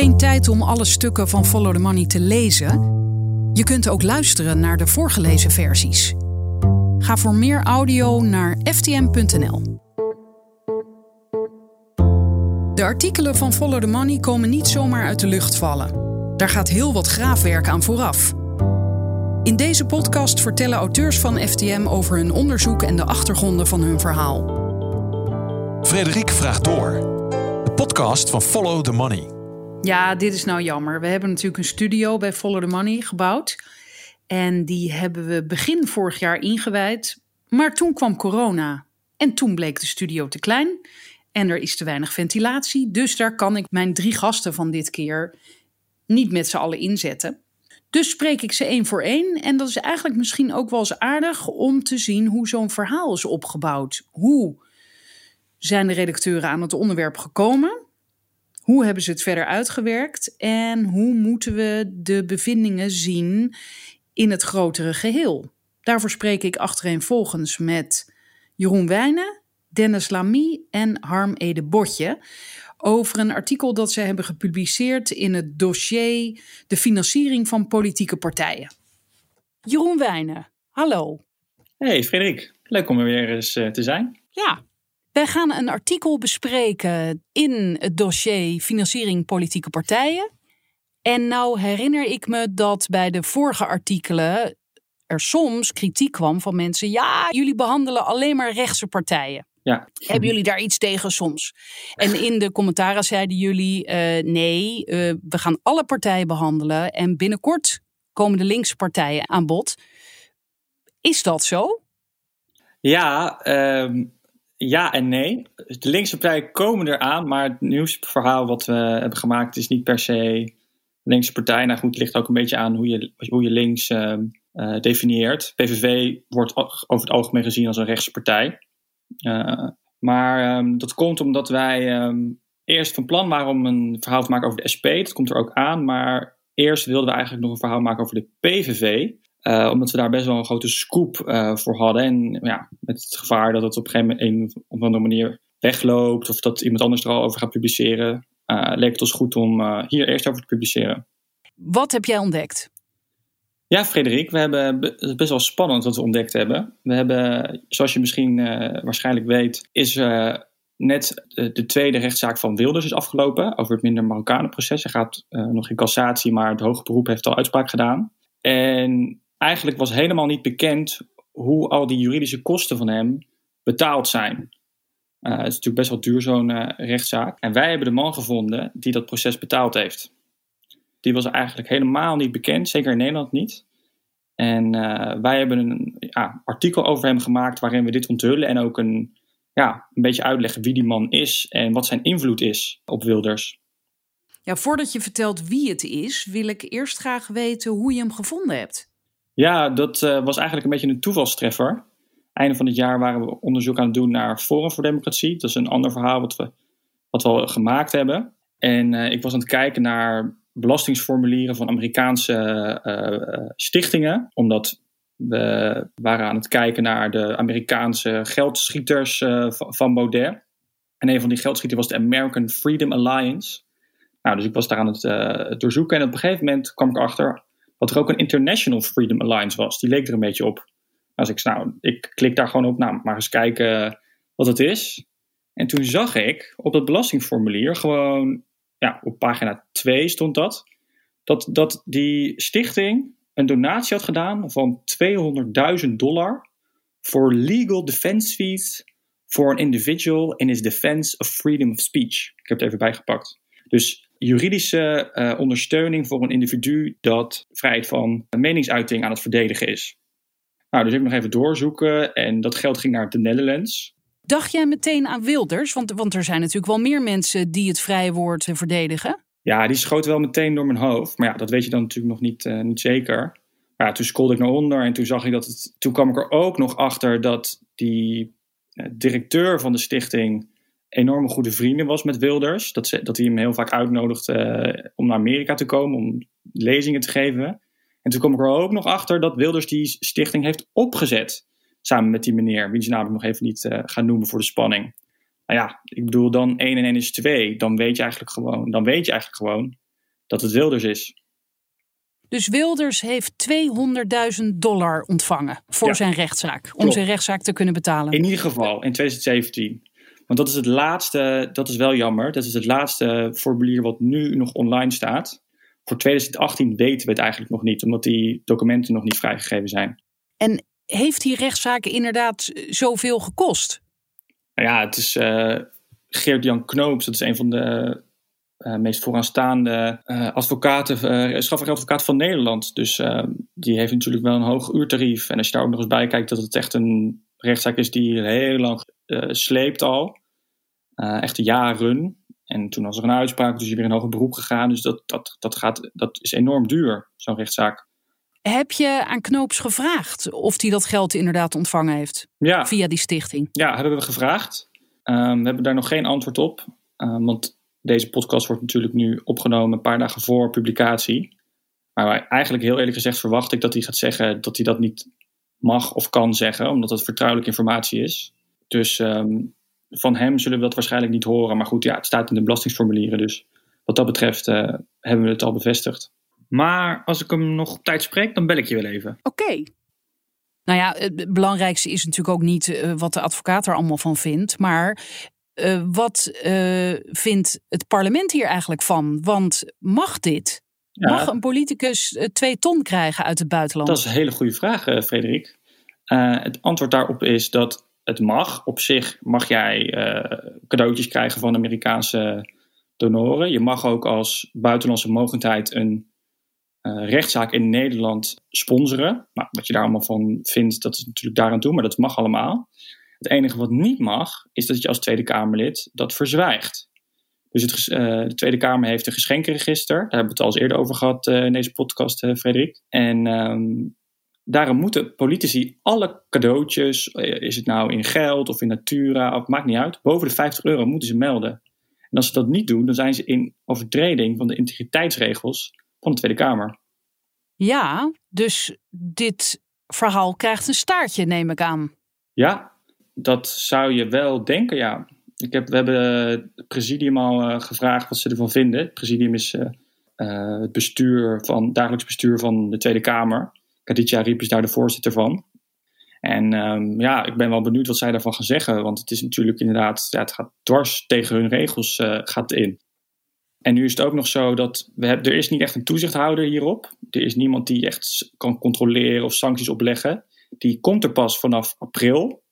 Geen tijd om alle stukken van Follow the Money te lezen? Je kunt ook luisteren naar de voorgelezen versies. Ga voor meer audio naar ftm.nl. De artikelen van Follow the Money komen niet zomaar uit de lucht vallen. Daar gaat heel wat graafwerk aan vooraf. In deze podcast vertellen auteurs van FTM over hun onderzoek en de achtergronden van hun verhaal. Frederik vraagt door. De podcast van Follow the Money. Ja, dit is nou jammer. We hebben natuurlijk een studio bij Follow the Money gebouwd. En die hebben we begin vorig jaar ingewijd. Maar toen kwam corona. En toen bleek de studio te klein. En er is te weinig ventilatie. Dus daar kan ik mijn drie gasten van dit keer niet met z'n allen inzetten. Dus spreek ik ze één voor één. En dat is eigenlijk misschien ook wel eens aardig om te zien hoe zo'n verhaal is opgebouwd. Hoe zijn de redacteuren aan het onderwerp gekomen? Hoe hebben ze het verder uitgewerkt? En hoe moeten we de bevindingen zien in het grotere geheel? Daarvoor spreek ik achtereenvolgens met Jeroen Wijnen, Dennis Lamy en Harm Ede Botje over een artikel dat ze hebben gepubliceerd in het dossier De financiering van politieke partijen. Jeroen Wijnen, hallo. Hey Frederik, leuk om er weer eens eh, te zijn. Ja, wij gaan een artikel bespreken in het dossier Financiering politieke partijen. En nou herinner ik me dat bij de vorige artikelen er soms kritiek kwam van mensen. Ja, jullie behandelen alleen maar rechtse partijen. Ja. Hebben jullie daar iets tegen soms? En in de commentaren zeiden jullie: uh, nee, uh, we gaan alle partijen behandelen. En binnenkort komen de linkse partijen aan bod. Is dat zo? Ja, uh, ja en nee. De linkse partijen komen eraan, maar het nieuwsverhaal wat we hebben gemaakt is niet per se linkse partij. Nou goed, het ligt ook een beetje aan hoe je, hoe je links uh, uh, definieert. PVV wordt over het algemeen gezien als een rechtse partij. Uh, maar um, dat komt omdat wij um, eerst van plan waren om een verhaal te maken over de SP. Dat komt er ook aan. Maar eerst wilden we eigenlijk nog een verhaal maken over de PVV. Uh, omdat we daar best wel een grote scoop uh, voor hadden. En ja, met het gevaar dat het op een gegeven moment een, op een andere manier wegloopt. Of dat iemand anders er al over gaat publiceren. Uh, leek het ons goed om hier eerst over te publiceren. Wat heb jij ontdekt? Ja, Frederik, we hebben het is best wel spannend wat we ontdekt hebben. We hebben, zoals je misschien waarschijnlijk weet, is net de, de, tweede rechtszaak van Wilders is afgelopen over het minder Marokkanen proces. Hij gaat nog in cassatie, maar het hoge beroep heeft al uitspraak gedaan. En eigenlijk was helemaal niet bekend hoe al die juridische kosten van hem betaald zijn. Uh, het is natuurlijk best wel duur, zo'n uh, rechtszaak. En wij hebben de man gevonden die dat proces betaald heeft. Die was eigenlijk helemaal niet bekend, zeker in Nederland niet. En uh, wij hebben een ja, artikel over hem gemaakt waarin we dit onthullen en ook een, ja, een beetje uitleggen wie die man is en wat zijn invloed is op Wilders. Ja, voordat je vertelt wie het is, wil ik eerst graag weten hoe je hem gevonden hebt. Ja, dat uh, was eigenlijk een beetje een toevalstreffer. Einde van het jaar waren we onderzoek aan het doen naar Forum voor Democratie. Dat is een ander verhaal wat we, wat we gemaakt hebben. En uh, ik was aan het kijken naar belastingsformulieren van Amerikaanse uh, stichtingen. Omdat we waren aan het kijken naar de Amerikaanse geldschieters van Baudet. En een van die geldschieters was de American Freedom Alliance. Nou, dus ik was daar aan het doorzoeken. En op een gegeven moment kwam ik achter dat er ook een International Freedom Alliance was. Die leek er een beetje op. Als ik, nou, ik klik daar gewoon op, nou, maar eens kijken wat het is. En toen zag ik op dat belastingformulier gewoon, ja, op pagina 2 stond dat, dat, dat die stichting een donatie had gedaan van 200.000 dollar voor legal defense fees for an individual in his defense of freedom of speech. Ik heb het even bijgepakt. Dus juridische uh, ondersteuning voor een individu dat vrijheid van meningsuiting aan het verdedigen is. Nou, dus ik nog even doorzoeken en dat geld ging naar de Netherlands. Dacht jij meteen aan Wilders? Want, want er zijn natuurlijk wel meer mensen die het vrije woord verdedigen. Ja, die schoot wel meteen door mijn hoofd. Maar ja, dat weet je dan natuurlijk nog niet, uh, niet zeker. Maar ja, toen scrollde ik naar onder en toen zag ik dat het. Toen kwam ik er ook nog achter dat die uh, directeur van de stichting enorme goede vrienden was met Wilders. Dat, ze, dat hij hem heel vaak uitnodigde uh, om naar Amerika te komen, om lezingen te geven. En toen kwam ik er ook nog achter dat Wilders die stichting heeft opgezet. Samen met die meneer, wiens naam ik nog even niet uh, ga noemen voor de spanning. Nou ja, ik bedoel, dan 1 en 1 is 2. Dan weet je eigenlijk gewoon, dan weet je eigenlijk gewoon dat het Wilders is. Dus Wilders heeft 200.000 dollar ontvangen voor Ja. zijn rechtszaak. Om Klopt. zijn rechtszaak te kunnen betalen. In ieder geval in 2017. Want dat is het laatste, dat is wel jammer, dat is het laatste formulier wat nu nog online staat. Voor 2018 weten we het eigenlijk nog niet, omdat die documenten nog niet vrijgegeven zijn. En heeft die rechtszaak inderdaad zoveel gekost? Nou ja, het is eh Geert-Jan Knoops, dat is een van de eh, meest vooraanstaande eh, advocaten, eh strafrechtadvocaten van Nederland. Dus die heeft natuurlijk wel een hoog uurtarief. En als je daar ook nog eens bij kijkt dat het echt een rechtszaak is die heel lang sleept al. Eh, echt jaren. En toen was er een uitspraak, dus je weer in hoger beroep gegaan. Dus dat, dat, dat, gaat, dat is enorm duur, zo'n rechtszaak. Heb je aan Knoops gevraagd of hij dat geld inderdaad ontvangen heeft Ja, via die stichting? Ja, hebben we gevraagd. Ehm, we hebben daar nog geen antwoord op. Ehm, want deze podcast wordt natuurlijk nu opgenomen een paar dagen voor publicatie. Maar eigenlijk heel eerlijk gezegd verwacht ik dat hij gaat zeggen dat hij dat niet mag of kan zeggen. Omdat het vertrouwelijke informatie is. Dus ehm, van hem zullen we dat waarschijnlijk niet horen. Maar goed, ja, het staat in de belastingsformulieren. Dus wat dat betreft eh, hebben we het al bevestigd. Maar als ik hem nog op tijd spreek, dan bel ik je wel even. Oké. Nou ja, het belangrijkste is natuurlijk ook niet eh, wat de advocaat er allemaal van vindt. Maar eh, wat eh, vindt het parlement hier eigenlijk van? Want mag dit? Ja, Mag een politicus twee ton krijgen uit het buitenland? Dat is een hele goede vraag, Frederik. Eh, het antwoord daarop is dat het mag. Op zich mag jij eh, cadeautjes krijgen van Amerikaanse donoren. Je mag ook als buitenlandse mogendheid een eh, rechtszaak in Nederland sponsoren. Nou, wat je daar allemaal van vindt, dat is natuurlijk daaraan toe, maar dat mag allemaal. Het enige wat niet mag, is dat je als Tweede Kamerlid dat verzwijgt. Dus het, eh, de Tweede Kamer heeft een geschenkenregister. Daar hebben we het al eens eerder over gehad eh, in deze podcast, Frederik. En ehm, daarom moeten politici alle cadeautjes, eh, is het nou in geld of in natura, of maakt niet uit, boven de 50 euro moeten ze melden. En als ze dat niet doen, dan zijn ze in overtreding van de integriteitsregels van de Tweede Kamer. Ja, dus dit verhaal krijgt een staartje, neem ik aan. Ja, dat zou je wel denken, ja. Ik heb, we hebben het presidium al eh, gevraagd wat ze ervan vinden. Het presidium is eh, het bestuur van, dagelijks bestuur van de Tweede Kamer. Kaditja Riep is daar de voorzitter van. En ehm, ja, ik ben wel benieuwd wat zij daarvan gaan zeggen. Want het is natuurlijk inderdaad, ja, het gaat dwars tegen hun regels eh, gaat in. En nu is het ook nog zo dat we hebben, er is niet echt een toezichthouder hierop. Er is niemand die echt kan controleren of sancties opleggen. Die komt er pas vanaf april.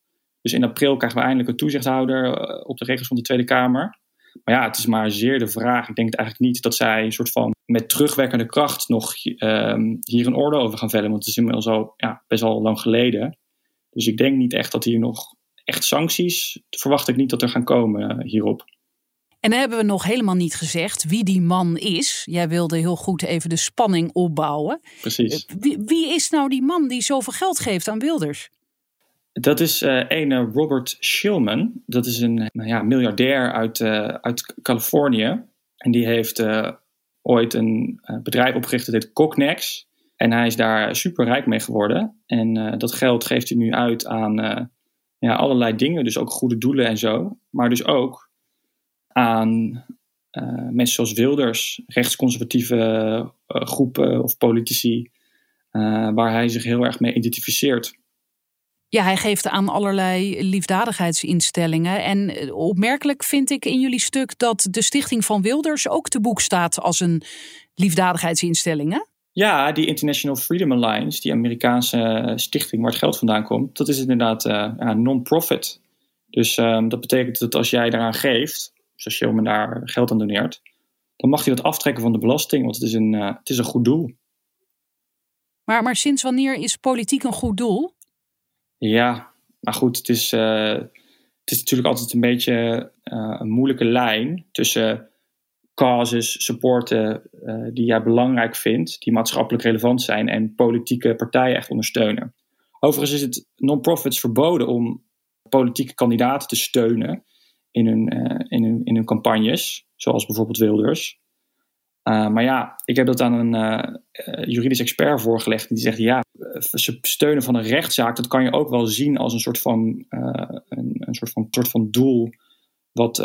Dus in april krijgen we eindelijk een toezichthouder eh, op de regels van de Tweede Kamer. Maar ja, het is maar zeer de vraag. Ik denk eigenlijk niet dat zij een soort van met terugwerkende kracht nog ehm, hier een oordeel over gaan vellen. Want het is inmiddels al ja, best wel lang geleden. Dus ik denk niet echt dat hier nog echt sancties, verwacht ik niet dat er gaan komen eh, hierop. En dan hebben we nog helemaal niet gezegd wie die man is. Jij wilde heel goed even de spanning opbouwen. Precies. Wie, wie is nou die man die zoveel geld geeft aan Wilders? Dat is eh ene Robert Shillman. Dat is een nou ja, miljardair uit, eh, uit Californië. En die heeft eh, ooit een eh, bedrijf opgericht dat heet Cognex. En hij is daar super rijk mee geworden. En eh, dat geld geeft hij nu uit aan eh, ja, allerlei dingen. Dus ook goede doelen en zo. Maar dus ook aan eh, mensen zoals Wilders, rechtsconservatieve eh, groepen of politici. eh, waar hij zich heel erg mee identificeert. Ja, hij geeft aan allerlei liefdadigheidsinstellingen. En eh, opmerkelijk vind ik in jullie stuk dat de Stichting van Wilders ook te boek staat als een liefdadigheidsinstelling. Hè? Ja, die International Freedom Alliance, die Amerikaanse stichting waar het geld vandaan komt, dat is inderdaad eh, non-profit. Dus ehm, dat betekent dat als jij daaraan geeft, dus als daar geld aan doneert, dan mag hij dat aftrekken van de belasting, want het is een, eh, het is een goed doel. Maar, maar sinds wanneer is politiek een goed doel? Ja, maar goed, het is, eh, het is natuurlijk altijd een beetje eh, een moeilijke lijn tussen causes supporten eh, die jij belangrijk vindt, die maatschappelijk relevant zijn en politieke partijen echt ondersteunen. Overigens is het non-profits verboden om politieke kandidaten te steunen in hun, in hun, in hun campagnes, zoals bijvoorbeeld Wilders. Uh, maar ja, ik heb dat aan een uh, uh, juridisch expert voorgelegd. Die zegt, ja, steunen van een rechtszaak, dat kan je ook wel zien als een soort van, een, een, soort van, soort van doel wat,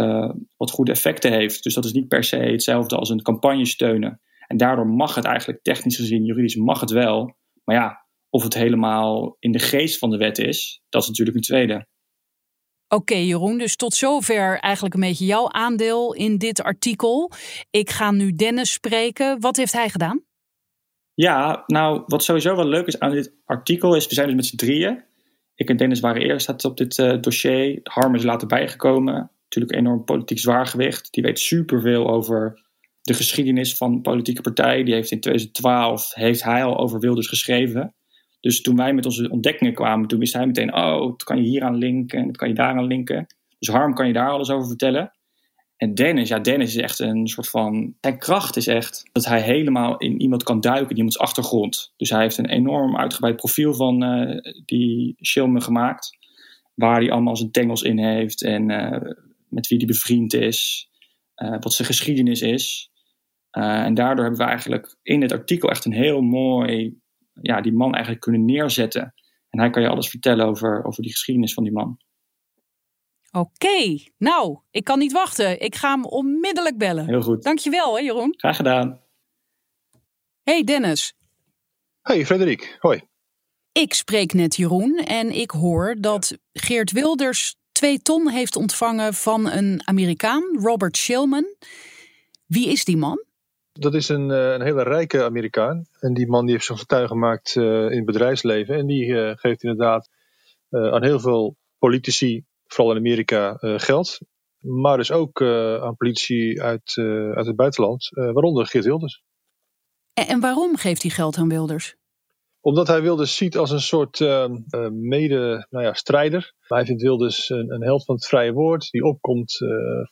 wat goede effecten heeft. Dus dat is niet per se hetzelfde als een campagne steunen. En daardoor mag het eigenlijk technisch gezien, juridisch mag het wel. Maar ja, of het helemaal in de geest van de wet is, dat is natuurlijk een tweede. Oké, Jeroen, dus tot zover eigenlijk een beetje jouw aandeel in dit artikel. Ik ga nu Dennis spreken. Wat heeft hij gedaan? Ja, nou, wat sowieso wel leuk is aan dit artikel is, we zijn dus met z'n drieën. Ik en Dennis waren eerst op dit uh, dossier. Harm is later bijgekomen. Natuurlijk enorm politiek zwaargewicht. Die weet superveel over de geschiedenis van politieke partijen. Die heeft in 2012 heeft hij al over Wilders geschreven. Dus toen wij met onze ontdekkingen kwamen, toen wist hij meteen, oh, dat kan je hier aan linken en dat kan je daar aan linken. Dus Harm kan je daar alles over vertellen. En Dennis, ja, Dennis is echt een soort van. Zijn kracht is echt dat hij helemaal in iemand kan duiken, in iemands achtergrond. Dus hij heeft een enorm uitgebreid profiel van uh, die Shilman gemaakt. Waar hij allemaal zijn tengels in heeft en uh, met wie hij bevriend is. Uh, wat zijn geschiedenis is. en daardoor hebben we eigenlijk in het artikel echt een heel mooi. Ja, die man eigenlijk kunnen neerzetten. En hij kan je alles vertellen over, over die geschiedenis van die man. Oké, nou, ik kan niet wachten. Ik ga hem onmiddellijk bellen. Heel goed. Dankjewel, hè, Jeroen. Graag gedaan. Hey, Dennis. Hey, Frederik. Hoi. Ik spreek net Jeroen en ik hoor dat Geert Wilders twee ton heeft ontvangen van een Amerikaan, Robert Shillman. Wie is die man? Dat is een, eh, een hele rijke Amerikaan. En die man die heeft zijn fortuin gemaakt uh, in het bedrijfsleven. En die uh, geeft inderdaad aan heel veel politici vooral in Amerika, geld. Maar dus ook aan politici uit, uit het buitenland, waaronder Geert Wilders. En, en, waarom geeft hij geld aan Wilders? Omdat hij Wilders ziet als een soort mede nou ja, strijder. Hij vindt Wilders een, een, held van het vrije woord, die opkomt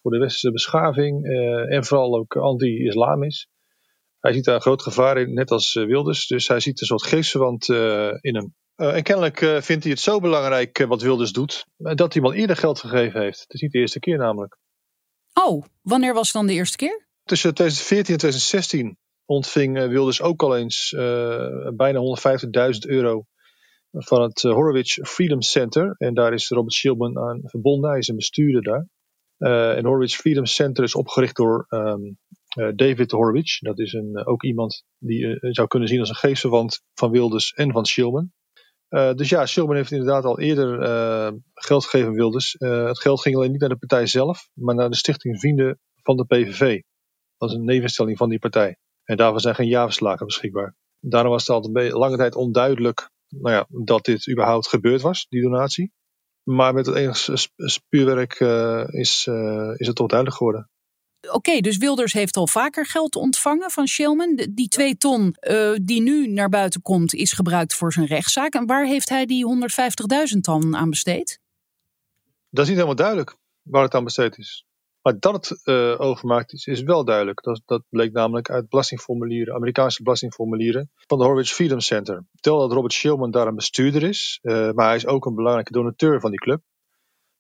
voor de westerse beschaving en vooral ook anti-islam is. Hij ziet daar een groot gevaar in, net als Wilders. Dus hij ziet een soort geestverwant in hem. Uh, en kennelijk uh, vindt hij het zo belangrijk uh, wat Wilders doet, dat hij wel eerder geld gegeven heeft. Het is niet de eerste keer namelijk. Oh, wanneer was dan de eerste keer? Tussen 2014 en 2016 ontving Wilders ook al eens bijna 150.000 euro van het Horowitz Freedom Center. En daar is Robert Shilman aan verbonden. Hij is een bestuurder daar. en Horowitz Freedom Center is opgericht door um, David Horowitz. Dat is een, ook iemand die je zou kunnen zien als een geestverwant van Wilders en van Shilman. Dus ja, Shilman heeft inderdaad al eerder geld gegeven Wilders. Uh, het geld ging alleen niet naar de partij zelf, maar naar de Stichting Vrienden van de PVV. Dat is een nevenstelling van die partij. En daarvan zijn geen jaarverslagen beschikbaar. Daarom was het al een lange tijd onduidelijk nou ja, dat dit überhaupt gebeurd was, die donatie. Maar met het enige spuurwerk is, is het toch duidelijk geworden. Oké, dus Wilders heeft al vaker geld ontvangen van Shilman. Die twee ton uh, die nu naar buiten komt, is gebruikt voor zijn rechtszaak. En waar heeft hij die 150.000 dan aan besteed? Dat is niet helemaal duidelijk waar het aan besteed is. Maar dat het uh, overmaakt is, is wel duidelijk. Dat, dat bleek namelijk uit belastingformulieren, Amerikaanse belastingformulieren van de Horwich Freedom Center. Tel dat Robert Shilman daar een bestuurder is, uh, maar hij is ook een belangrijke donateur van die club.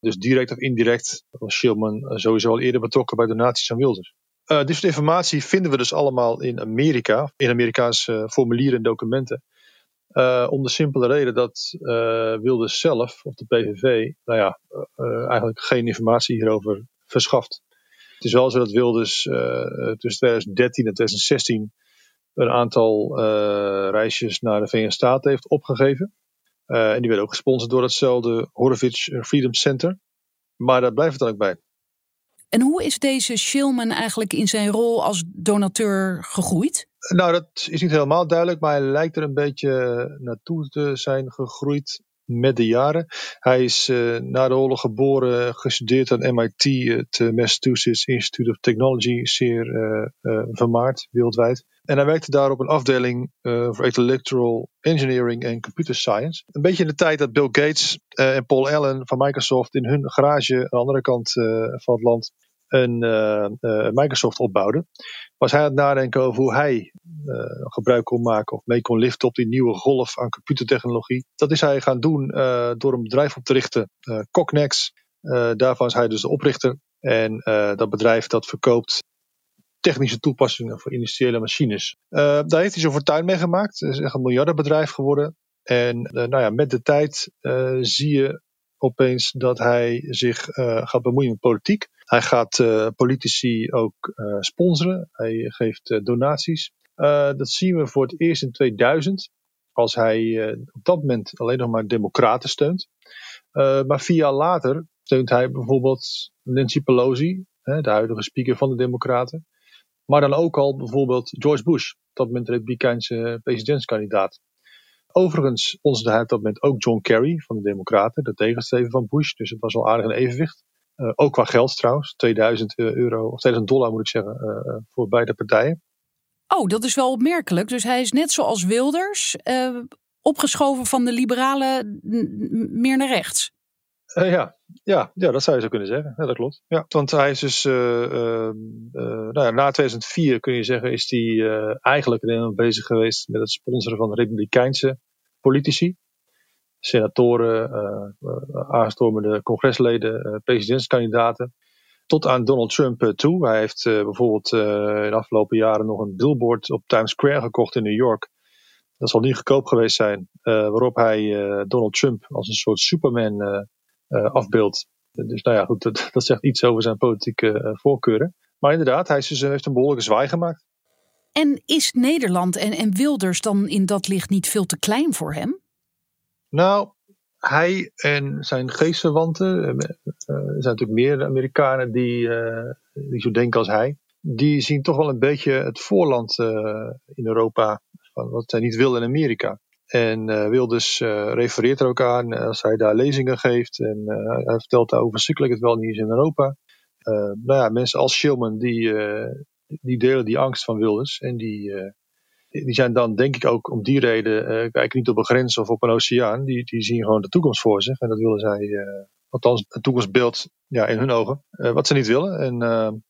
Dus direct of indirect was Shilman eh, sowieso al eerder betrokken bij donaties aan Wilders. Uh, dit soort informatie vinden we dus allemaal in Amerika, in Amerikaanse formulieren en documenten. Om de simpele reden dat Wilders zelf, of de PVV, nou ja, eigenlijk geen informatie hierover verschaft. Het is wel zo dat Wilders tussen 2013 en 2016 een aantal reisjes naar de Verenigde Staten heeft opgegeven. Uh, en die werd ook gesponsord door hetzelfde Horowitz Freedom Center. Maar daar blijft het dan ook bij. En hoe is deze Shilman eigenlijk in zijn rol als donateur gegroeid? Nou, dat is niet helemaal duidelijk, maar hij lijkt er een beetje naartoe te zijn gegroeid met de jaren. Hij is uh, na de oorlog geboren, gestudeerd aan MIT, het uh, Massachusetts Institute of Technology, zeer uh, vermaard wereldwijd. En hij werkte daar op een afdeling voor electoral engineering en computer science. Een beetje in de tijd dat Bill Gates en Paul Allen van Microsoft in hun garage aan de andere kant van het land een uh, Microsoft opbouwde, was hij aan het nadenken over hoe hij uh, gebruik kon maken of mee kon liften op die nieuwe golf aan computertechnologie. Dat is hij gaan doen door een bedrijf op te richten, Cognex. daarvan is hij dus de oprichter. En dat bedrijf dat verkoopt technische toepassingen voor industriële machines. daar heeft hij zijn fortuin mee gemaakt. Het is echt een miljardenbedrijf geworden. En nou ja, met de tijd zie je opeens dat hij zich gaat bemoeien met politiek. Hij gaat uh, politici ook uh, sponsoren. Hij geeft uh, donaties. dat zien we voor het eerst in 2000, als hij op dat moment alleen nog maar democraten steunt. maar vier jaar later steunt hij bijvoorbeeld Nancy Pelosi, de huidige speaker van de Democraten. Maar dan ook al bijvoorbeeld George Bush, op dat moment de Republikeinse presidentskandidaat. Overigens onze op dat moment ook John Kerry van de Democraten, de tegenstrever van Bush. Dus het was wel aardig een evenwicht. Uh, ook qua geld trouwens, 2000 euro, of 2000 dollar moet ik zeggen, uh, voor beide partijen. Oh, dat is wel opmerkelijk. Dus hij is net zoals Wilders uh, opgeschoven van de liberalen meer naar rechts. Ja. Ja, ja, dat zou je zo kunnen zeggen. Ja, dat klopt. Ja, want hij is dus, uh, nou ja, na 2004 kun je zeggen, is hij eigenlijk helemaal bezig geweest met het sponsoren van republikeinse politici. Senatoren, aanstormende congresleden, presidentskandidaten. Tot aan Donald Trump toe. Hij heeft bijvoorbeeld in de afgelopen jaren nog een billboard op Times Square gekocht in New York. Dat zal niet goedkoop geweest zijn. waarop hij Donald Trump als een soort Superman afbeeldt. Dus nou ja, goed, dat, dat, zegt iets over zijn politieke voorkeuren. Maar inderdaad, hij dus, heeft een behoorlijke zwaai gemaakt. En is Nederland en, en Wilders dan in dat licht niet veel te klein voor hem? Nou, hij en zijn geestverwanten, er zijn natuurlijk meer Amerikanen die, die zo denken als hij, die zien toch wel een beetje het voorland in Europa, van wat zij niet willen in Amerika. En uh, Wilders refereert er ook aan als hij daar lezingen geeft. En hij vertelt daar hoe verschrikkelijk het wel niet is in Europa. nou ja, mensen als Schilman die, die delen die angst van Wilders. En die, die zijn dan denk ik ook om die reden kijken niet op een grens of op een oceaan. Die, die zien gewoon de toekomst voor zich. En dat willen zij, althans een toekomstbeeld ja, in hun ogen. wat ze niet willen. En nou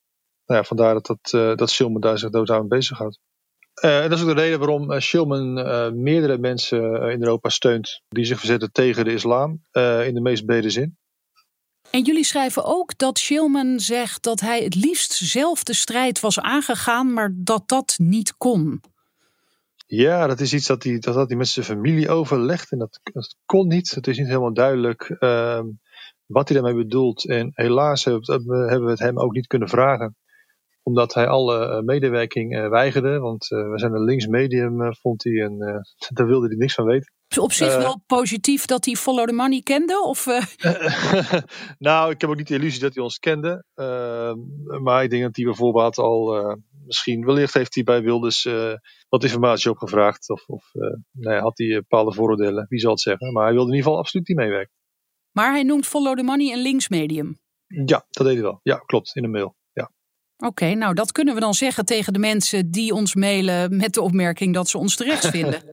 ja, vandaar dat, dat, dat daar zich dood aan bezighoudt. Uh, en dat is ook de reden waarom uh, Shilman uh, meerdere mensen in Europa steunt die zich verzetten tegen de islam, in de meest brede zin. En jullie schrijven ook dat Shilman zegt dat hij het liefst zelf de strijd was aangegaan, maar dat dat niet kon. Ja, dat is iets dat hij, dat hij met zijn familie overlegt en dat, dat kon niet. Het is niet helemaal duidelijk ehm, wat hij daarmee bedoelt. En helaas hebben we het hem ook niet kunnen vragen omdat hij alle eh, medewerking eh, weigerde. Want eh, we zijn een links medium, vond hij. En daar wilde hij niks van weten. Op zich wel positief dat hij Follow the Money kende? Of, nou, ik heb ook niet de illusie dat hij ons kende. Ehm, maar ik denk dat hij bijvoorbeeld al misschien, wellicht heeft hij bij Wilders wat informatie opgevraagd. Of, of nou ja, had hij bepaalde vooroordelen, wie zal het zeggen. Maar hij wilde in ieder geval absoluut niet meewerken. Maar hij noemt Follow the Money een linksmedium. Ja, dat deed hij wel. Ja, klopt, in de mail. Oké, nou dat kunnen we dan zeggen tegen de mensen die ons mailen met de opmerking dat ze ons terecht vinden.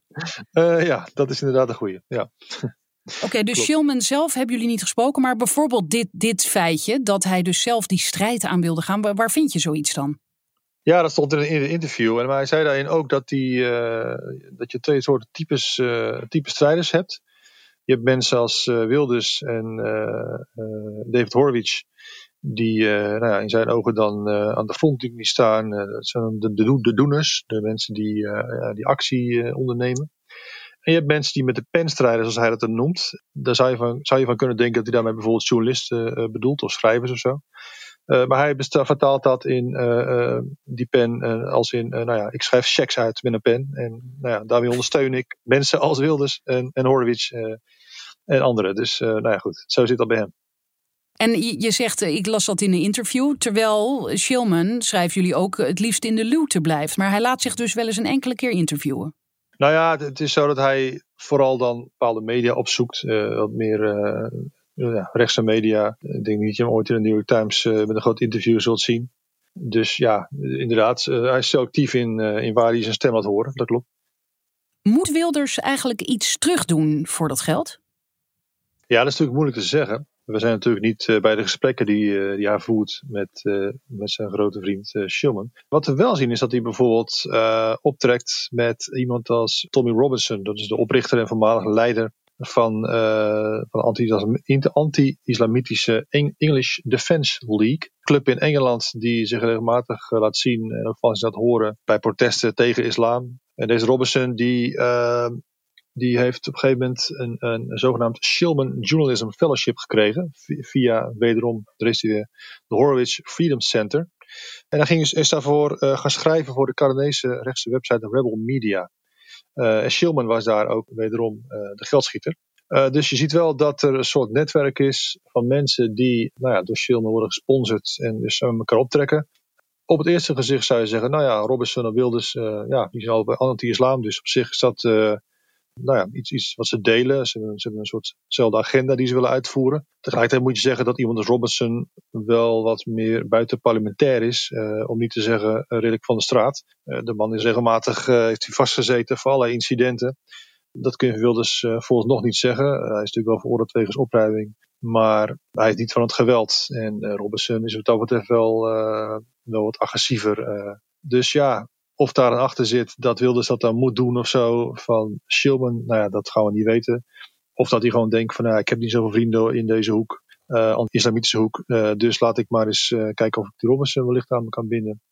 uh, ja, dat is inderdaad een goede. Ja. Oké, dus Shilman zelf hebben jullie niet gesproken, maar bijvoorbeeld dit, dit feitje dat hij dus zelf die strijd aan wilde gaan, waar, vind je zoiets dan? Ja, dat stond in een interview. En hij zei daarin ook dat, die, uh, dat je twee soorten types, uh, types strijders hebt. Je hebt mensen als Wilders en David Horwich die nou ja, in zijn ogen dan aan de frontlinie staan. Dat zijn de, de, de, doeners, de mensen die, die actie ondernemen. En je hebt mensen die met de pen strijden, zoals hij dat dan noemt. Daar zou je van, zou je van kunnen denken dat hij daarmee bijvoorbeeld journalisten bedoelt of schrijvers of zo. Maar hij vertaalt dat in die pen als in, nou ja, ik schrijf checks uit met een pen. En nou ja, daarmee ondersteun ik mensen als Wilders en, en Horowitz en anderen. Dus nou ja, goed, zo zit dat bij hem. En je zegt, eh, ik las dat in een interview, terwijl Shilman, schrijven jullie ook, het liefst in de luwte blijft. Maar hij laat zich dus wel eens een enkele keer interviewen. Nou ja, het is zo dat hij vooral dan bepaalde media opzoekt. Uh, wat meer uh, ja, rechtse media. Ik denk niet dat je hem ooit in de New York Times uh, met een groot interview zult zien. Dus ja, inderdaad, hij is zo actief in, in waar hij zijn stem laat horen. Dat klopt. Moet Wilders eigenlijk iets terugdoen voor dat geld? Ja, dat is natuurlijk moeilijk te zeggen. We zijn natuurlijk niet bij de gesprekken die, die hij voert met, met zijn grote vriend Shulman. Wat we wel zien is dat hij bijvoorbeeld optrekt met iemand als Tommy Robinson. Dat is de oprichter en voormalige leider van, van de anti-islamitische English Defence League. Club in Engeland die zich regelmatig laat zien en ook van zich laat horen bij protesten tegen islam. En deze Robinson die die heeft op een gegeven moment een, een, zogenaamd Shilman Journalism Fellowship gekregen. Via wederom, er is de Horowitz Freedom Center. En hij ging, dus, is daarvoor gaan schrijven voor de Canadese rechtse website Rebel Media. En Shillman was daar ook wederom de geldschieter. dus je ziet wel dat er een soort netwerk is van mensen die nou ja, door Shillman worden gesponsord en dus elkaar optrekken op het eerste gezicht zou je zeggen, nou ja, Robinson en Wilders, ja, die zijn al anti-islam. Dus op zich is dat nou ja, iets, iets wat ze delen. Ze hebben, een soortzelfde agenda die ze willen uitvoeren. Tegelijkertijd moet je zeggen dat iemand als Robinson wel wat meer buitenparlementair is. Uh, om niet te zeggen redelijk van de straat. de man is regelmatig heeft hij vastgezeten voor allerlei incidenten. Dat kun je Wilders volgens nog niet zeggen. hij is natuurlijk wel veroordeeld wegens opruiming. Maar hij is niet van het geweld. En Robinson is wat dat betreft wel wel wat agressiever. Dus ja, of daar een achter zit dat Wilders dat dan moet doen of zo van Shilman, nou ja, dat gaan we niet weten. Of dat hij gewoon denkt van, nou, ik heb niet zoveel vrienden in deze hoek, uh, islamitische hoek, uh, dus laat ik maar eens kijken of ik die Robinson wellicht aan me kan binden.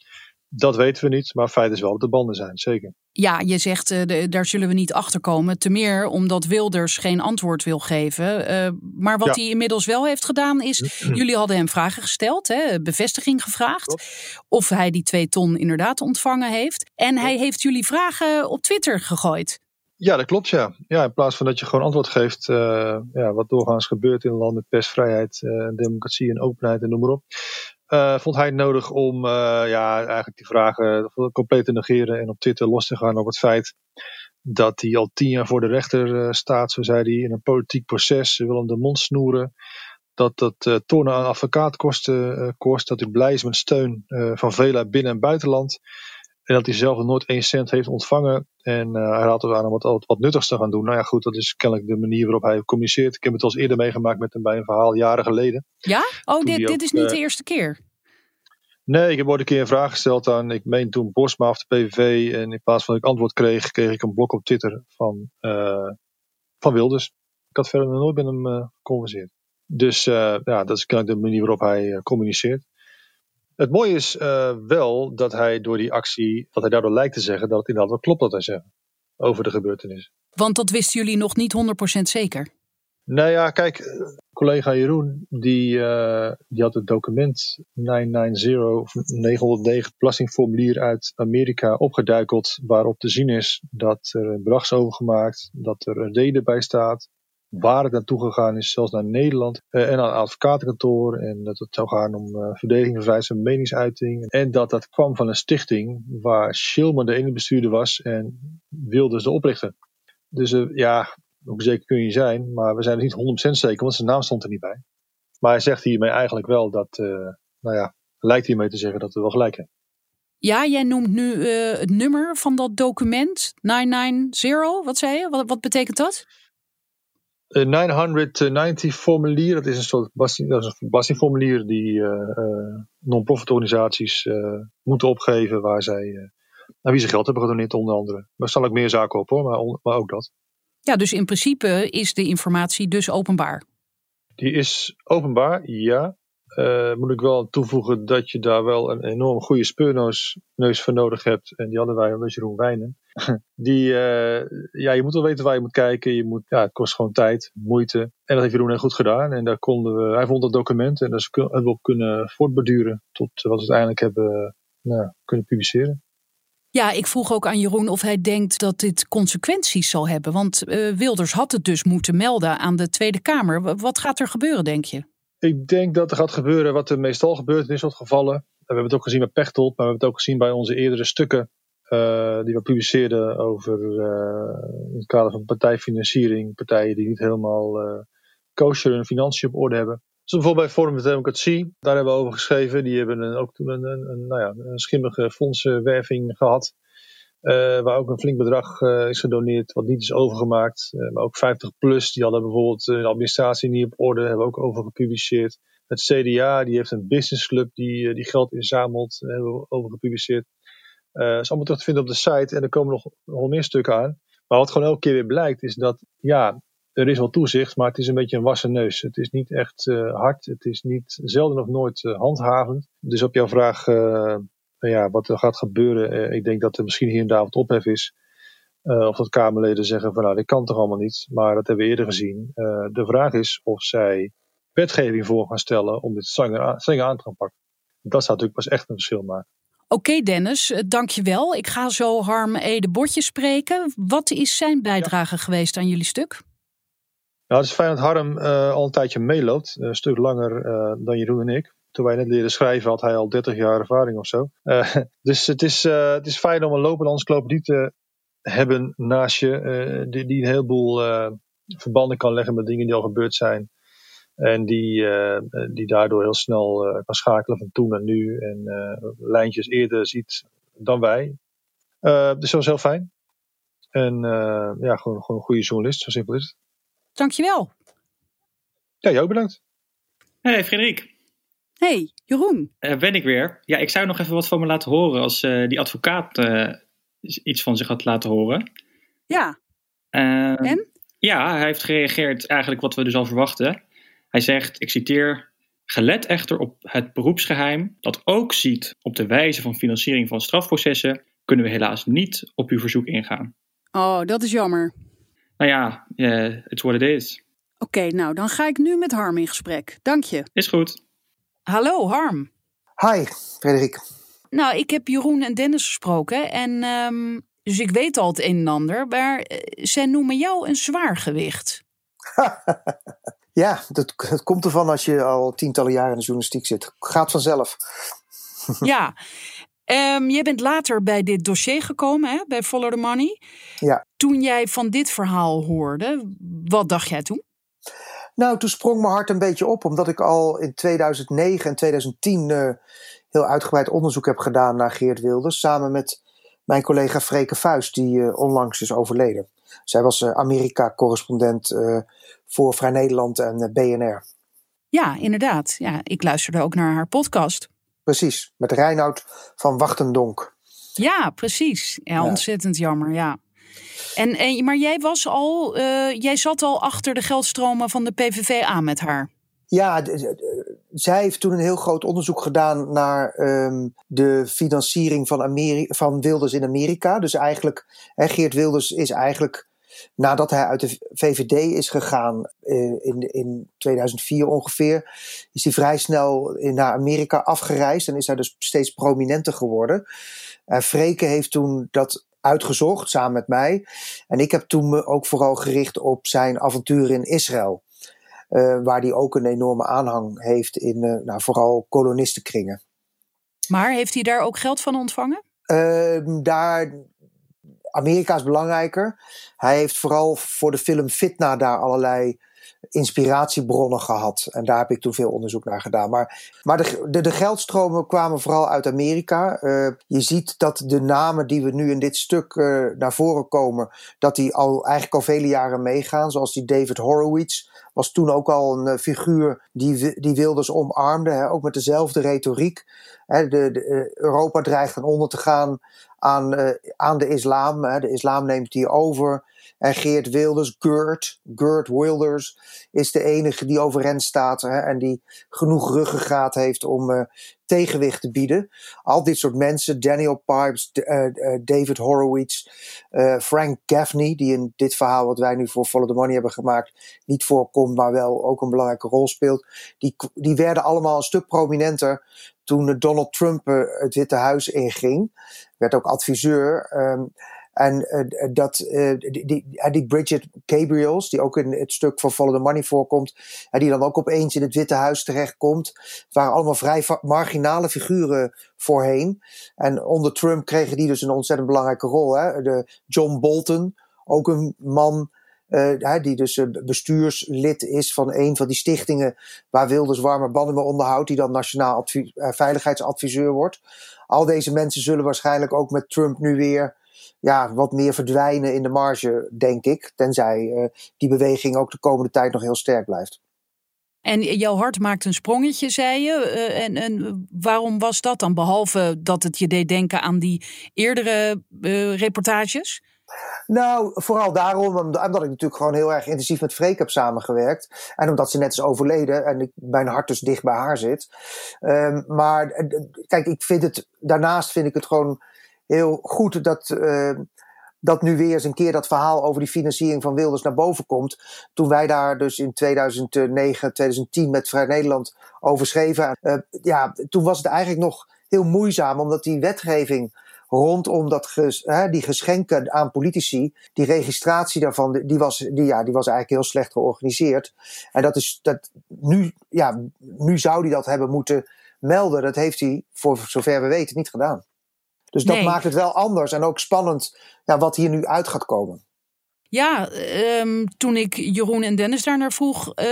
Dat weten we niet, maar feit is wel dat de banden zijn, zeker. Ja, je zegt uh, daar zullen we niet achter komen. Te meer omdat Wilders geen antwoord wil geven. Uh, maar wat hij inmiddels wel heeft gedaan is, jullie hadden hem vragen gesteld, hè, bevestiging gevraagd. Of hij die twee ton inderdaad ontvangen heeft. En hij heeft jullie vragen op Twitter gegooid. Ja, dat klopt ja. ja. In plaats van dat je gewoon antwoord geeft, uh, ja, wat doorgaans gebeurt in een land met persvrijheid, democratie en openheid en noem maar op uh, vond hij het nodig om uh, ja, eigenlijk die vragen compleet te negeren en op Twitter los te gaan over het feit dat hij al tien jaar voor de rechter staat, zo zei hij, in een politiek proces. Ze willen de mond snoeren. Dat dat tonnen aan advocaatkosten kost. Dat hij blij is met steun van velen binnen- en buitenland. En dat hij zelf nooit één cent heeft ontvangen. En uh, hij raadt er aan om wat, wat nuttigs te gaan doen. Nou ja, goed, dat is kennelijk de manier waarop hij communiceert. Ik heb het al eens eerder meegemaakt met hem bij een verhaal jaren geleden. Ja? Oh, dit, dit is niet uh, de eerste keer? Nee, ik heb ooit een keer een vraag gesteld aan, ik meen toen Bosma of de PVV. En in plaats van dat ik antwoord kreeg, kreeg ik een blok op Twitter van, uh, van Wilders. Ik had verder nog nooit met hem geconverseerd. Dus ja, dat is kennelijk de manier waarop hij communiceert. Het mooie is uh, wel dat hij door die actie, dat hij daardoor lijkt te zeggen dat het inderdaad wel klopt wat hij zegt over de gebeurtenis. Want dat wisten jullie nog niet 100% zeker? Nou ja, kijk, collega Jeroen, die, uh, die had het document 990 of 909 belastingformulier uit Amerika opgeduikeld, waarop te zien is dat er een bedrag is overgemaakt, dat er een reden bij staat, waar het naartoe gegaan is, zelfs naar Nederland uh, en een advocatenkantoor. En dat het zou gaan om uh, verdediging vrijheid van meningsuiting. En dat dat kwam van een stichting waar Schilman de ene bestuurder was en Wilders de oprichter. Dus uh, ja, hoe zeker kun je zijn, maar we zijn er niet 100% zeker, want zijn naam stond er niet bij. Maar hij zegt hiermee eigenlijk wel dat, nou ja, lijkt hiermee te zeggen dat we wel gelijk hebben. Ja, jij noemt nu het nummer van dat document, 990, wat zei je? Wat, wat betekent dat? Een 990 formulier, dat is een soort belastingformulier die uh, uh, non-profit organisaties uh, moeten opgeven waar zij naar wie ze geld hebben gedoneerd onder andere. Daar staan ook meer zaken op hoor, maar, maar ook dat. Ja, dus in principe is de informatie dus openbaar? Die is openbaar, ja. Uh, moet ik wel toevoegen dat je daar wel een enorm goede speurneus neus voor nodig hebt. En die hadden wij met Jeroen Wijnen. die, uh, ja, je moet wel weten waar je moet kijken. Je moet, ja, het kost gewoon tijd, moeite. En dat heeft Jeroen heel goed gedaan. En daar konden we, hij vond dat document en daar hebben we op kunnen voortborduren. Tot wat we uiteindelijk hebben nou, kunnen publiceren. Ja, ik vroeg ook aan Jeroen of hij denkt dat dit consequenties zal hebben. Want Wilders had het dus moeten melden aan de Tweede Kamer. Wat gaat er gebeuren, denk je? Ik denk dat er gaat gebeuren wat er meestal gebeurt in dit soort gevallen. We hebben het ook gezien bij Pechtold, maar we hebben het ook gezien bij onze eerdere stukken uh, die we publiceerden over uh, in het kader van partijfinanciering, partijen die niet helemaal uh, kosher hun financiën op orde hebben. Dus bijvoorbeeld bij Forum voor Democratie, daar hebben we over geschreven. Die hebben ook toen een, een, nou ja, een schimmige fondsenwerving gehad. Uh, waar ook een flink bedrag uh, is gedoneerd, wat niet is overgemaakt. Uh, maar ook 50 plus, die hadden bijvoorbeeld de administratie niet op orde, hebben we ook over gepubliceerd. Het CDA, die heeft een businessclub die, die geld inzamelt, hebben we over gepubliceerd. Uh, is allemaal terug te vinden op de site en er komen nog, nog meer stukken aan. Maar wat gewoon elke keer weer blijkt, is dat ja, er is wel toezicht, maar het is een beetje een wassen neus. Het is niet echt hard, het is niet zelden of nooit handhavend. Dus op jouw vraag ja, wat er gaat gebeuren. Eh, ik denk dat er misschien hier en daar wat ophef is. Uh, of dat Kamerleden zeggen van nou, dit kan toch allemaal niet. Maar dat hebben we eerder gezien. Uh, de vraag is of zij wetgeving voor gaan stellen om dit strenger aan, te gaan pakken. Dat zou natuurlijk pas echt een verschil maken. Oké Dennis, dankjewel. Ik ga zo Harm Ede Botje spreken. Wat is zijn bijdrage geweest aan jullie stuk? Nou, het is fijn dat Harm uh, al een tijdje meeloopt. Een stuk langer dan Jeroen en ik toen wij net leren schrijven, had hij al 30 jaar ervaring of zo. Uh, dus het is, uh, het is fijn om een lopende encyclopedie te hebben naast je, uh, die, die, een heleboel verbanden kan leggen met dingen die al gebeurd zijn. En die, die daardoor heel snel kan schakelen van toen naar nu. En lijntjes eerder ziet dan wij. dus dat was heel fijn. En ja, gewoon, gewoon een goede journalist, zo simpel is het. Dankjewel. Ja, jou bedankt. Hey Frederik. Hey, Jeroen. Uh, ben ik weer. Ja, ik zou nog even wat van me laten horen als uh, die advocaat uh, iets van zich had laten horen. Ja. Ehm, en? Ja, hij heeft gereageerd eigenlijk wat we dus al verwachten. Hij zegt, ik citeer, gelet echter op het beroepsgeheim dat ook ziet op de wijze van financiering van strafprocessen, kunnen we helaas niet op uw verzoek ingaan. Oh, dat is jammer. Nou ja, it's what it is. Oké, okay, nou dan ga ik nu met Harm in gesprek. Dank je. Is goed. Hallo Harm. Hi, Frederik. Nou, ik heb Jeroen en Dennis gesproken en um, dus ik weet al het een en ander, maar uh, zij noemen jou een zwaar gewicht. ja, dat, dat, komt ervan als je al tientallen jaren in de journalistiek zit. Gaat vanzelf. ja, um, je bent later bij dit dossier gekomen, hè, bij Follow the Money. Ja. Toen jij van dit verhaal hoorde, wat dacht jij toen? Nou, toen sprong mijn hart een beetje op, omdat ik al in 2009 en 2010 uh, heel uitgebreid onderzoek heb gedaan naar Geert Wilders. Samen met mijn collega Freke Vuist, die uh, onlangs is overleden. Zij was uh, Amerika-correspondent voor Vrij Nederland en BNR. Ja, inderdaad. Ja, ik luisterde ook naar haar podcast. Precies, met Reinoud van Wachtendonk. Ja, precies. Ja, ontzettend jammer, ja. En, en, maar jij was al, uh, jij zat al achter de geldstromen van de PVV aan met haar. Ja, zij heeft toen een heel groot onderzoek gedaan naar um, de financiering van, van Wilders in Amerika. Dus eigenlijk, hè, Geert Wilders is eigenlijk nadat hij uit de VVD is gegaan uh, in, in 2004 ongeveer, is hij vrij snel naar Amerika afgereisd en is hij dus steeds prominenter geworden. En Freke heeft toen dat uitgezocht samen met mij. En ik heb toen me ook vooral gericht op zijn avonturen in Israël. Uh, waar hij ook een enorme aanhang heeft in uh, nou, vooral kolonistenkringen. Maar heeft hij daar ook geld van ontvangen? Uh, daar, Amerika is belangrijker. Hij heeft vooral voor de film Fitna daar allerlei inspiratiebronnen gehad. En daar heb ik toen veel onderzoek naar gedaan. Maar, maar de, de, de geldstromen kwamen vooral uit Amerika. Uh, je ziet dat de namen die we nu in dit stuk uh, naar voren komen, dat die al eigenlijk al vele jaren meegaan. Zoals die David Horowitz was toen ook al een uh, figuur die, die Wilders omarmde. Hè, ook met dezelfde retoriek. Hè, de, de, Europa dreigt dan onder te gaan aan, aan de islam. Hè. De islam neemt die over. En Geert Wilders, Gert, Gert Wilders, is de enige die overeind staat hè, en die genoeg ruggengraat heeft om uh, tegenwicht te bieden. Al dit soort mensen, Daniel Pipes, uh, uh, David Horowitz, Frank Gaffney, die in dit verhaal wat wij nu voor Follow the Money hebben gemaakt niet voorkomt, maar wel ook een belangrijke rol speelt, die, die werden allemaal een stuk prominenter toen Donald Trump het Witte Huis inging. Werd ook adviseur. Um, en uh, dat, uh, die, die, Bridget Gabriels, die ook in het stuk van Follow the Money voorkomt, en die dan ook opeens in het Witte Huis terechtkomt, waren allemaal vrij marginale figuren voorheen. En onder Trump kregen die dus een ontzettend belangrijke rol. Hè? De John Bolton, ook een man die dus bestuurslid is van een van die stichtingen waar Wilders warme banden mee onderhoudt, die dan nationaal veiligheidsadviseur wordt. Al deze mensen zullen waarschijnlijk ook met Trump nu weer ja, wat meer verdwijnen in de marge, denk ik. Tenzij uh, die beweging ook de komende tijd nog heel sterk blijft. En jouw hart maakt een sprongetje, zei je. Uh, en, en waarom was dat dan? Behalve dat het je deed denken aan die eerdere uh, reportages? Nou, vooral daarom, omdat ik natuurlijk gewoon heel erg intensief met Freek heb samengewerkt. En omdat ze net is overleden en ik, mijn hart dus dicht bij haar zit. Um, maar kijk, ik vind het, daarnaast vind ik het gewoon heel goed dat uh, dat nu weer eens een keer dat verhaal over die financiering van Wilders naar boven komt. Toen wij daar dus in 2009, 2010 met Vrij Nederland over schreven. Uh, ja, toen was het eigenlijk nog heel moeizaam, omdat die wetgeving rondom dat ges, hè, die geschenken aan politici, die registratie daarvan, die was, die, ja, die was eigenlijk heel slecht georganiseerd. En dat is, dat, nu, ja, nu zou hij dat hebben moeten melden. Dat heeft hij, voor zover we weten, niet gedaan. Dus dat maakt het wel anders en ook spannend ja, wat hier nu uit gaat komen. Ja, um, toen ik Jeroen en Dennis daar naar vroeg, uh,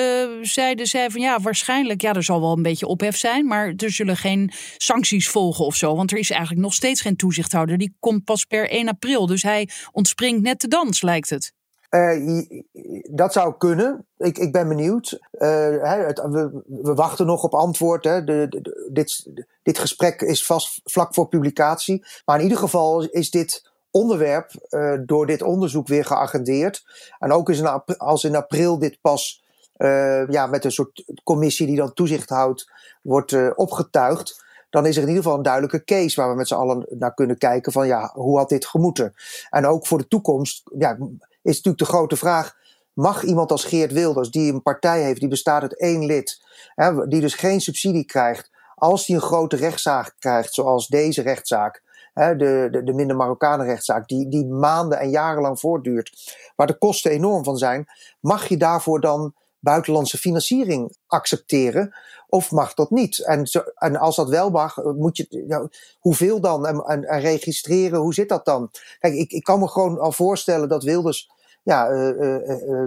zeiden zij van ja, waarschijnlijk, ja, er zal wel een beetje ophef zijn, maar er zullen geen sancties volgen of zo. Want er is eigenlijk nog steeds geen toezichthouder. Die komt pas per 1 april. Dus hij ontspringt net de dans, lijkt het. Uh, dat zou kunnen. Ik, ik ben benieuwd. Het, we, wachten nog op antwoord. Hè. De, dit, dit gesprek is vast vlak voor publicatie. Maar in ieder geval is dit onderwerp uh, door dit onderzoek weer geagendeerd. En ook is als in april dit pas ja, met een soort commissie die dan toezicht houdt, wordt opgetuigd. Dan is er in ieder geval een duidelijke case waar we met z'n allen naar kunnen kijken van ja, hoe had dit gemoeten? En ook voor de toekomst ja, is natuurlijk de grote vraag. Mag iemand als Geert Wilders, die een partij heeft, die bestaat uit één lid, hè, die dus geen subsidie krijgt, als die een grote rechtszaak krijgt, zoals deze rechtszaak, de, de, de minder Marokkanen rechtszaak, die, die maanden en jarenlang voortduurt, waar de kosten enorm van zijn, mag je daarvoor dan buitenlandse financiering accepteren? Of mag dat niet? En, en als dat wel mag, moet je, hoeveel dan? En, en, en, registreren, hoe zit dat dan? Kijk, ik, ik kan me gewoon al voorstellen dat Wilders ja, uh, uh, uh,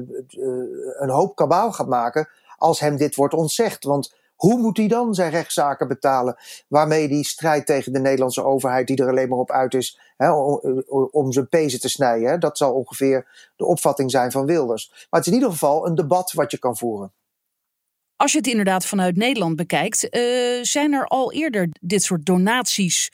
een hoop kabaal gaat maken als hem dit wordt ontzegd. Want hoe moet hij dan zijn rechtszaken betalen? Waarmee die strijd tegen de Nederlandse overheid, die er alleen maar op uit is hè, om, zijn pezen te snijden. Hè? Dat zal ongeveer de opvatting zijn van Wilders. Maar het is in ieder geval een debat wat je kan voeren. Als je het inderdaad vanuit Nederland bekijkt, zijn er al eerder dit soort donaties,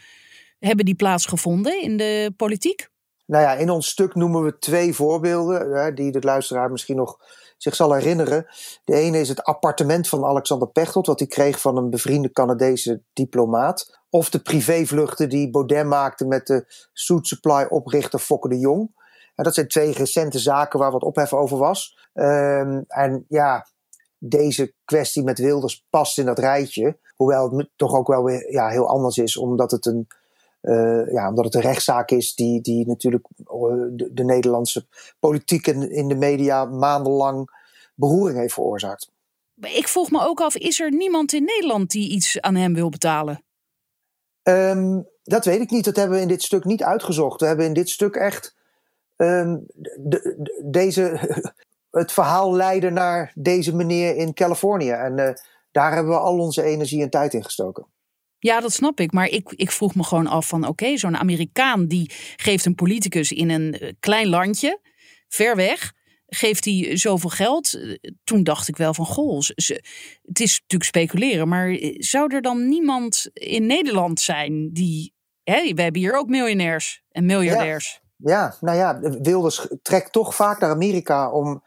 hebben die plaatsgevonden in de politiek? Nou ja, in ons stuk noemen we twee voorbeelden, hè, die de luisteraar misschien nog zich zal herinneren. De ene is het appartement van Alexander Pechtold, wat hij kreeg van een bevriende Canadese diplomaat. Of de privévluchten die Baudet maakte met de Suit Supply oprichter Fokke de Jong. En dat zijn twee recente zaken waar wat ophef over was. Um, en ja, deze kwestie met Wilders past in dat rijtje. Hoewel het toch ook wel weer ja, heel anders is, omdat het een uh, ja, omdat het een rechtszaak is die, die natuurlijk eh, de, de, Nederlandse politiek en in de media maandenlang beroering heeft veroorzaakt. Ik vroeg me ook af, is er niemand in Nederland die iets aan hem wil betalen? Um, dat weet ik niet. Dat hebben we in dit stuk niet uitgezocht. We hebben in dit stuk echt um, de, de, deze, het verhaal leiden naar deze meneer in Californië. En uh, daar hebben we al onze energie en tijd in gestoken. Ja, dat snap ik. Maar ik, ik vroeg me gewoon af van oké, zo'n Amerikaan die geeft een politicus in een eh, klein landje, ver weg, geeft hij zoveel geld. Toen dacht ik wel van goh, het is natuurlijk speculeren, maar eh, zou er dan niemand in Nederland zijn die. Hè, we hebben hier ook miljonairs en miljardairs. Ja, ja nou ja, Wilders trekt toch vaak naar Amerika om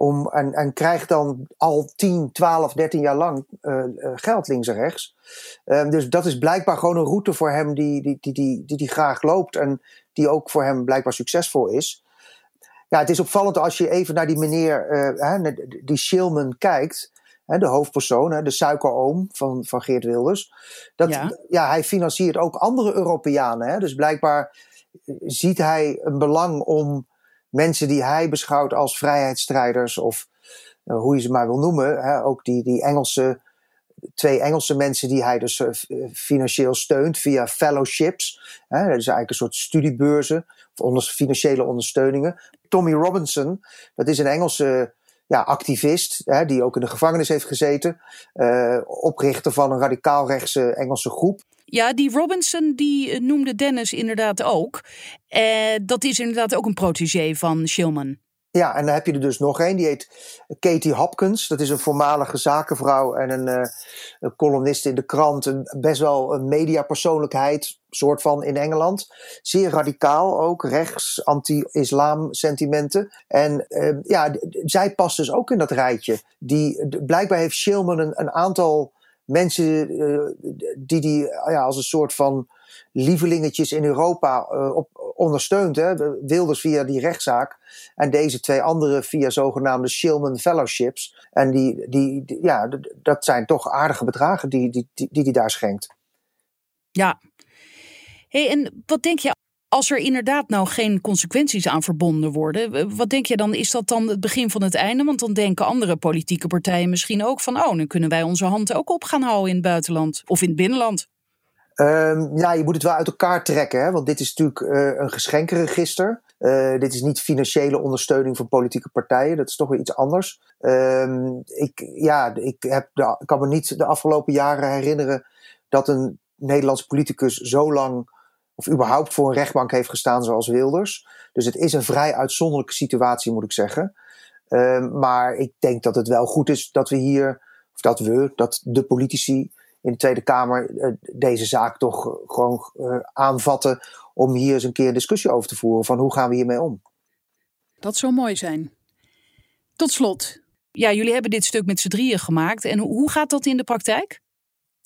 om, en, en krijgt dan al 10, 12, 13 jaar lang uh, geld links en rechts. Uh, dus dat is blijkbaar gewoon een route voor hem die die, die, die, die, die graag loopt en die ook voor hem blijkbaar succesvol is. Ja, het is opvallend als je even naar die meneer, uh, die Shilman kijkt. de hoofdpersoon, de suikeroom van, van Geert Wilders. Dat, ja. ja hij financiert ook andere Europeanen. Hè? Dus blijkbaar ziet hij een belang om mensen die hij beschouwt als vrijheidsstrijders of uh, hoe je ze maar wil noemen. Hè, ook die, die Engelse, twee Engelse mensen die hij dus uh, financieel steunt via fellowships. Hè, dat is eigenlijk een soort studiebeurzen of onder, financiële ondersteuningen. Tommy Robinson, dat is een Engelse ja, activist, hè, die ook in de gevangenis heeft gezeten. Oprichter van een radicaal-rechtse Engelse groep. Ja, die Robinson die eh, noemde Dennis inderdaad ook. Uh, dat is inderdaad ook een protégé van Shilman. Ja, en dan heb je er dus nog één. Die heet Katie Hopkins. Dat is een voormalige zakenvrouw en een, uh, columnist in de krant. Best wel een mediapersoonlijkheid, soort van in Engeland. Zeer radicaal ook, rechts, anti-islam sentimenten. En uh, ja, zij past dus ook in dat rijtje. Die, blijkbaar heeft Shilman een aantal mensen uh, die die ja, als een soort van lievelingetjes in Europa uh, op, ondersteunt. Hè? Wilders via die rechtszaak en deze twee anderen via zogenaamde Shillman Fellowships. En die, die, ja, dat zijn toch aardige bedragen die die, die, die, die daar schenkt. Ja. Hey, en wat denk je als er inderdaad nou geen consequenties aan verbonden worden, wat denk je dan? Is dat dan het begin van het einde? Want dan denken andere politieke partijen misschien ook van: oh, dan kunnen wij onze handen ook op gaan houden in het buitenland of in het binnenland. Um, ja, je moet het wel uit elkaar trekken, hè? want dit is natuurlijk uh, een geschenkenregister. Uh, dit is niet financiële ondersteuning van politieke partijen, dat is toch weer iets anders. Um, ik, ja, ik, heb de, ik kan me niet de afgelopen jaren herinneren dat een Nederlands politicus zo lang of überhaupt voor een rechtbank heeft gestaan zoals Wilders. Dus het is een vrij uitzonderlijke situatie, moet ik zeggen. Um, maar ik denk dat het wel goed is dat we hier, of dat we, dat de politici in de Tweede Kamer uh, deze zaak toch gewoon uh, aanvatten om hier eens een keer een discussie over te voeren van hoe gaan we hiermee om. Dat zou mooi zijn. Tot slot, ja, jullie hebben dit stuk met z'n drieën gemaakt. En hoe gaat dat in de praktijk?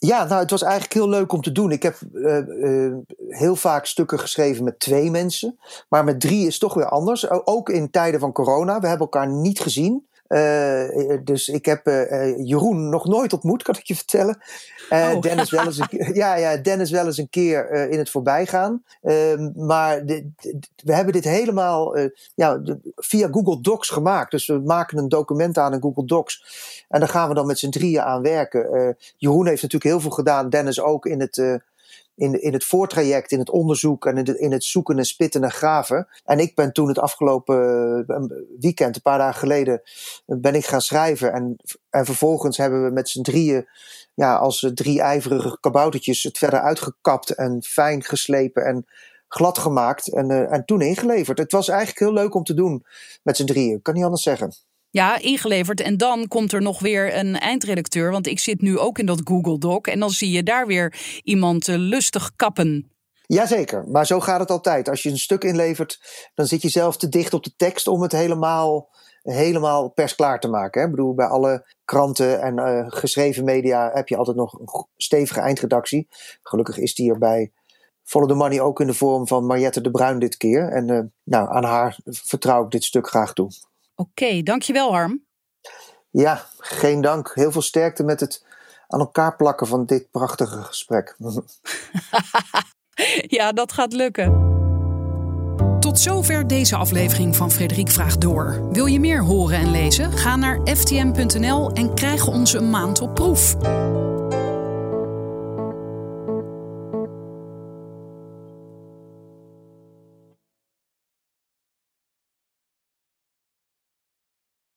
Ja, nou, het was eigenlijk heel leuk om te doen. Ik heb uh, heel vaak stukken geschreven met twee mensen. Maar met drie is toch weer anders. Ook in tijden van corona. We hebben elkaar niet gezien. Uh, dus ik heb Jeroen nog nooit ontmoet, kan ik je vertellen. Oh. Dennis, wel eens een, ja, ja, Dennis wel eens een keer in het voorbijgaan. Ehm, maar de, de, we hebben dit helemaal ja, via Google Docs gemaakt. Dus we maken een document aan in Google Docs. En daar gaan we dan met z'n drieën aan werken. Uh, Jeroen heeft natuurlijk heel veel gedaan, Dennis ook in het, uh, in, in het voortraject, in het onderzoek en in, de, in het zoeken en spitten en graven. En ik ben toen het afgelopen uh, weekend, een paar dagen geleden, ben ik gaan schrijven. En, en vervolgens hebben we met z'n drieën, ja, als drie ijverige kaboutertjes, het verder uitgekapt en fijn geslepen en glad gemaakt en, en toen ingeleverd. Het was eigenlijk heel leuk om te doen met z'n drieën, kan niet anders zeggen. Ja, ingeleverd. En dan komt er nog weer een eindredacteur. Want ik zit nu ook in dat Google Doc. En dan zie je daar weer iemand uh, lustig kappen. Jazeker, maar zo gaat het altijd. Als je een stuk inlevert, dan zit je zelf te dicht op de tekst om het helemaal, helemaal persklaar te maken. Hè? Ik bedoel, bij alle kranten en uh, geschreven media heb je altijd nog een stevige eindredactie. Gelukkig is die er bij Follow the Money ook in de vorm van Mariette de Bruin dit keer. En uh, nou, aan haar vertrouw ik dit stuk graag toe. Oké, dankjewel Harm. Ja, geen dank. Heel veel sterkte met het aan elkaar plakken van dit prachtige gesprek. ja, dat gaat lukken. Tot zover deze aflevering van Frederik Vraagt Door. Wil je meer horen en lezen? Ga naar ftm.nl en krijg onze een maand op proef.